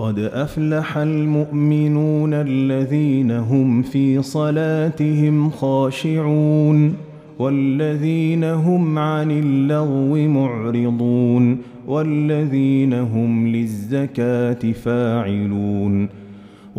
قد أفلح المؤمنون الذين هم في صلاتهم خاشعون والذين هم عن اللغو معرضون والذين هم للزكاة فاعلون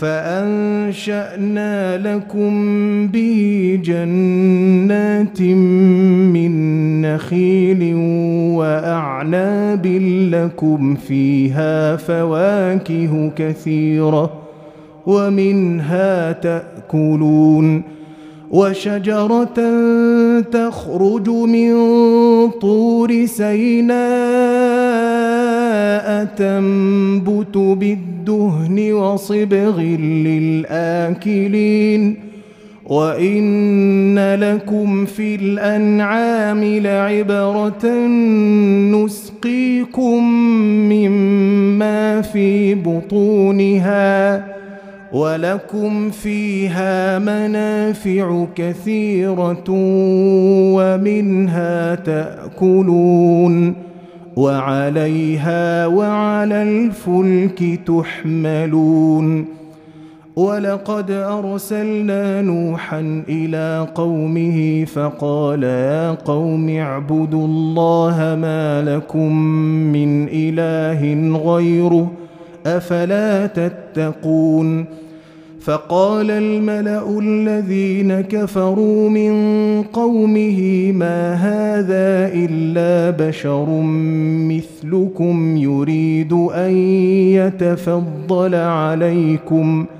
فأنشأنا لكم به جنات من نخيل وأعناب لكم فيها فواكه كثيرة ومنها تأكلون وشجرة تخرج من طور سيناء تنبت بالدهن وصبغ للآكلين وإن لكم في الأنعام لعبرة نسقيكم مما في بطونها ولكم فيها منافع كثيرة ومنها تأكلون وعليها وعلى الفلك تحملون. ولقد أرسلنا نوحا إلى قومه فقال يا قوم اعبدوا الله ما لكم من إله غيره أفلا تتقون؟ فقال الملأ الذين كفروا من قومه ما هذا إلا بشر مثلكم يريد أن يتفضل عليكم ۖ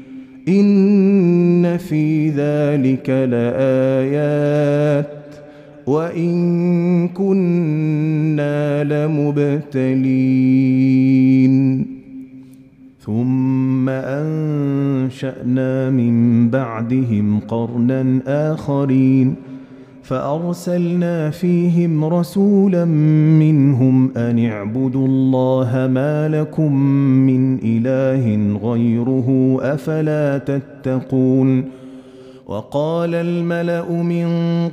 ان في ذلك لايات وان كنا لمبتلين ثم انشانا من بعدهم قرنا اخرين فأرسلنا فيهم رسولا منهم أن اعبدوا الله ما لكم من إله غيره أفلا تتقون وقال الملأ من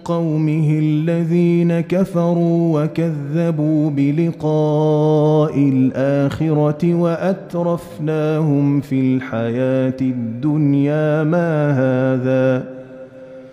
قومه الذين كفروا وكذبوا بلقاء الآخرة وأترفناهم في الحياة الدنيا ما هذا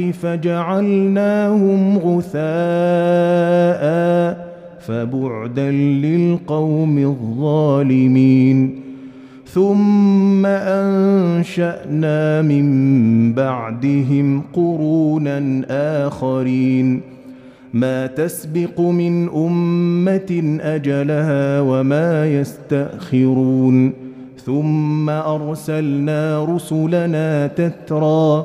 فجعلناهم غثاء فبعدا للقوم الظالمين. ثم أنشأنا من بعدهم قرونا آخرين. ما تسبق من أمة أجلها وما يستأخرون. ثم أرسلنا رسلنا تترى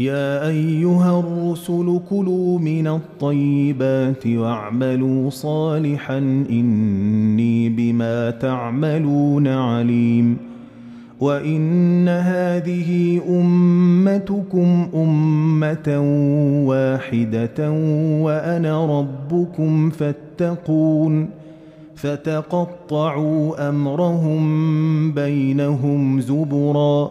يا أيها الرسل كلوا من الطيبات واعملوا صالحا إني بما تعملون عليم وإن هذه أمتكم أمة واحدة وأنا ربكم فاتقون فتقطعوا أمرهم بينهم زبرا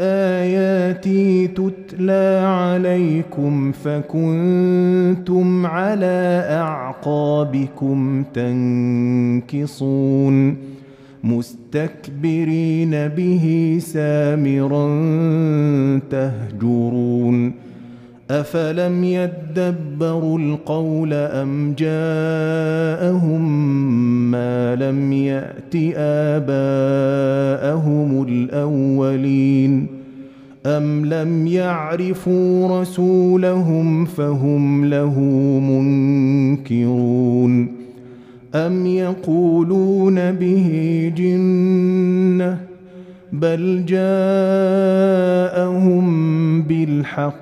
آياتي تتلى عليكم فكنتم على أعقابكم تنكصون مستكبرين به سامرا تهجرون أفلم يدبروا القول أم جاءهم ما لم يأت آباءهم الأولين أم لم يعرفوا رسولهم فهم له منكرون أم يقولون به جنة بل جاءهم بالحق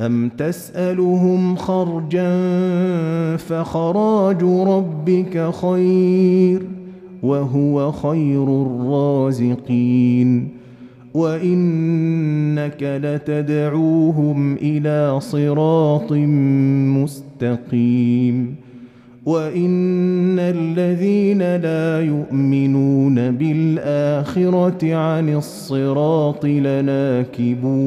ام تسالهم خرجا فخراج ربك خير وهو خير الرازقين وانك لتدعوهم إلى صراط مستقيم وان الذين لا يؤمنون بالاخره عن الصراط لناكبون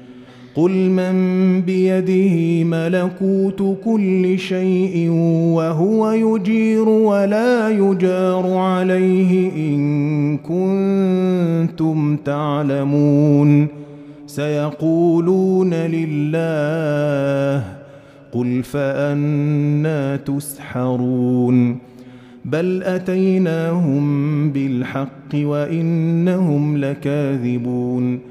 قل من بيده ملكوت كل شيء وهو يجير ولا يجار عليه ان كنتم تعلمون سيقولون لله قل فانا تسحرون بل اتيناهم بالحق وانهم لكاذبون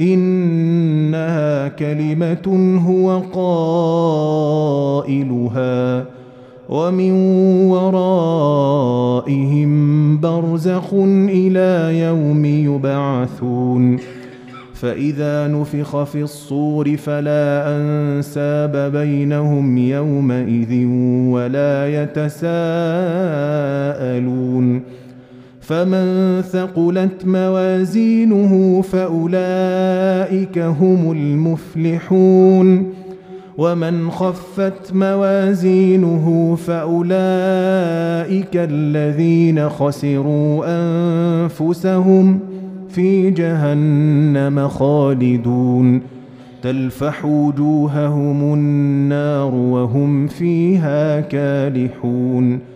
إنها كلمة هو قائلها ومن ورائهم برزخ إلى يوم يبعثون. فإذا نفخ في الصور فلا أنساب بينهم يومئذ ولا يتساءلون. فمن ثقلت موازينه فأولئك هم المفلحون. ومن خفت موازينه فأولئك الذين خسروا أنفسهم في جهنم خالدون. تلفح وجوههم النار وهم فيها كالحون.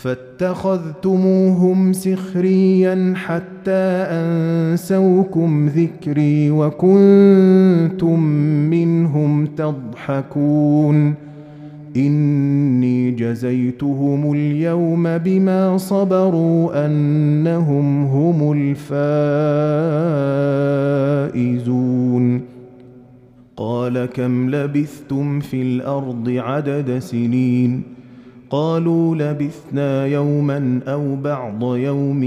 فاتخذتموهم سخريا حتى أنسوكم ذكري وكنتم منهم تضحكون. إني جزيتهم اليوم بما صبروا أنهم هم الفائزون. قال كم لبثتم في الأرض عدد سنين؟ قالوا لبثنا يوما أو بعض يوم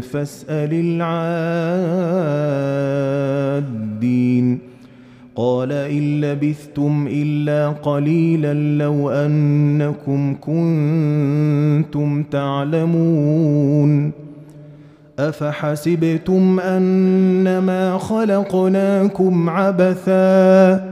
فاسأل العادين. قال إن لبثتم إلا قليلا لو أنكم كنتم تعلمون. أفحسبتم أنما خلقناكم عبثا؟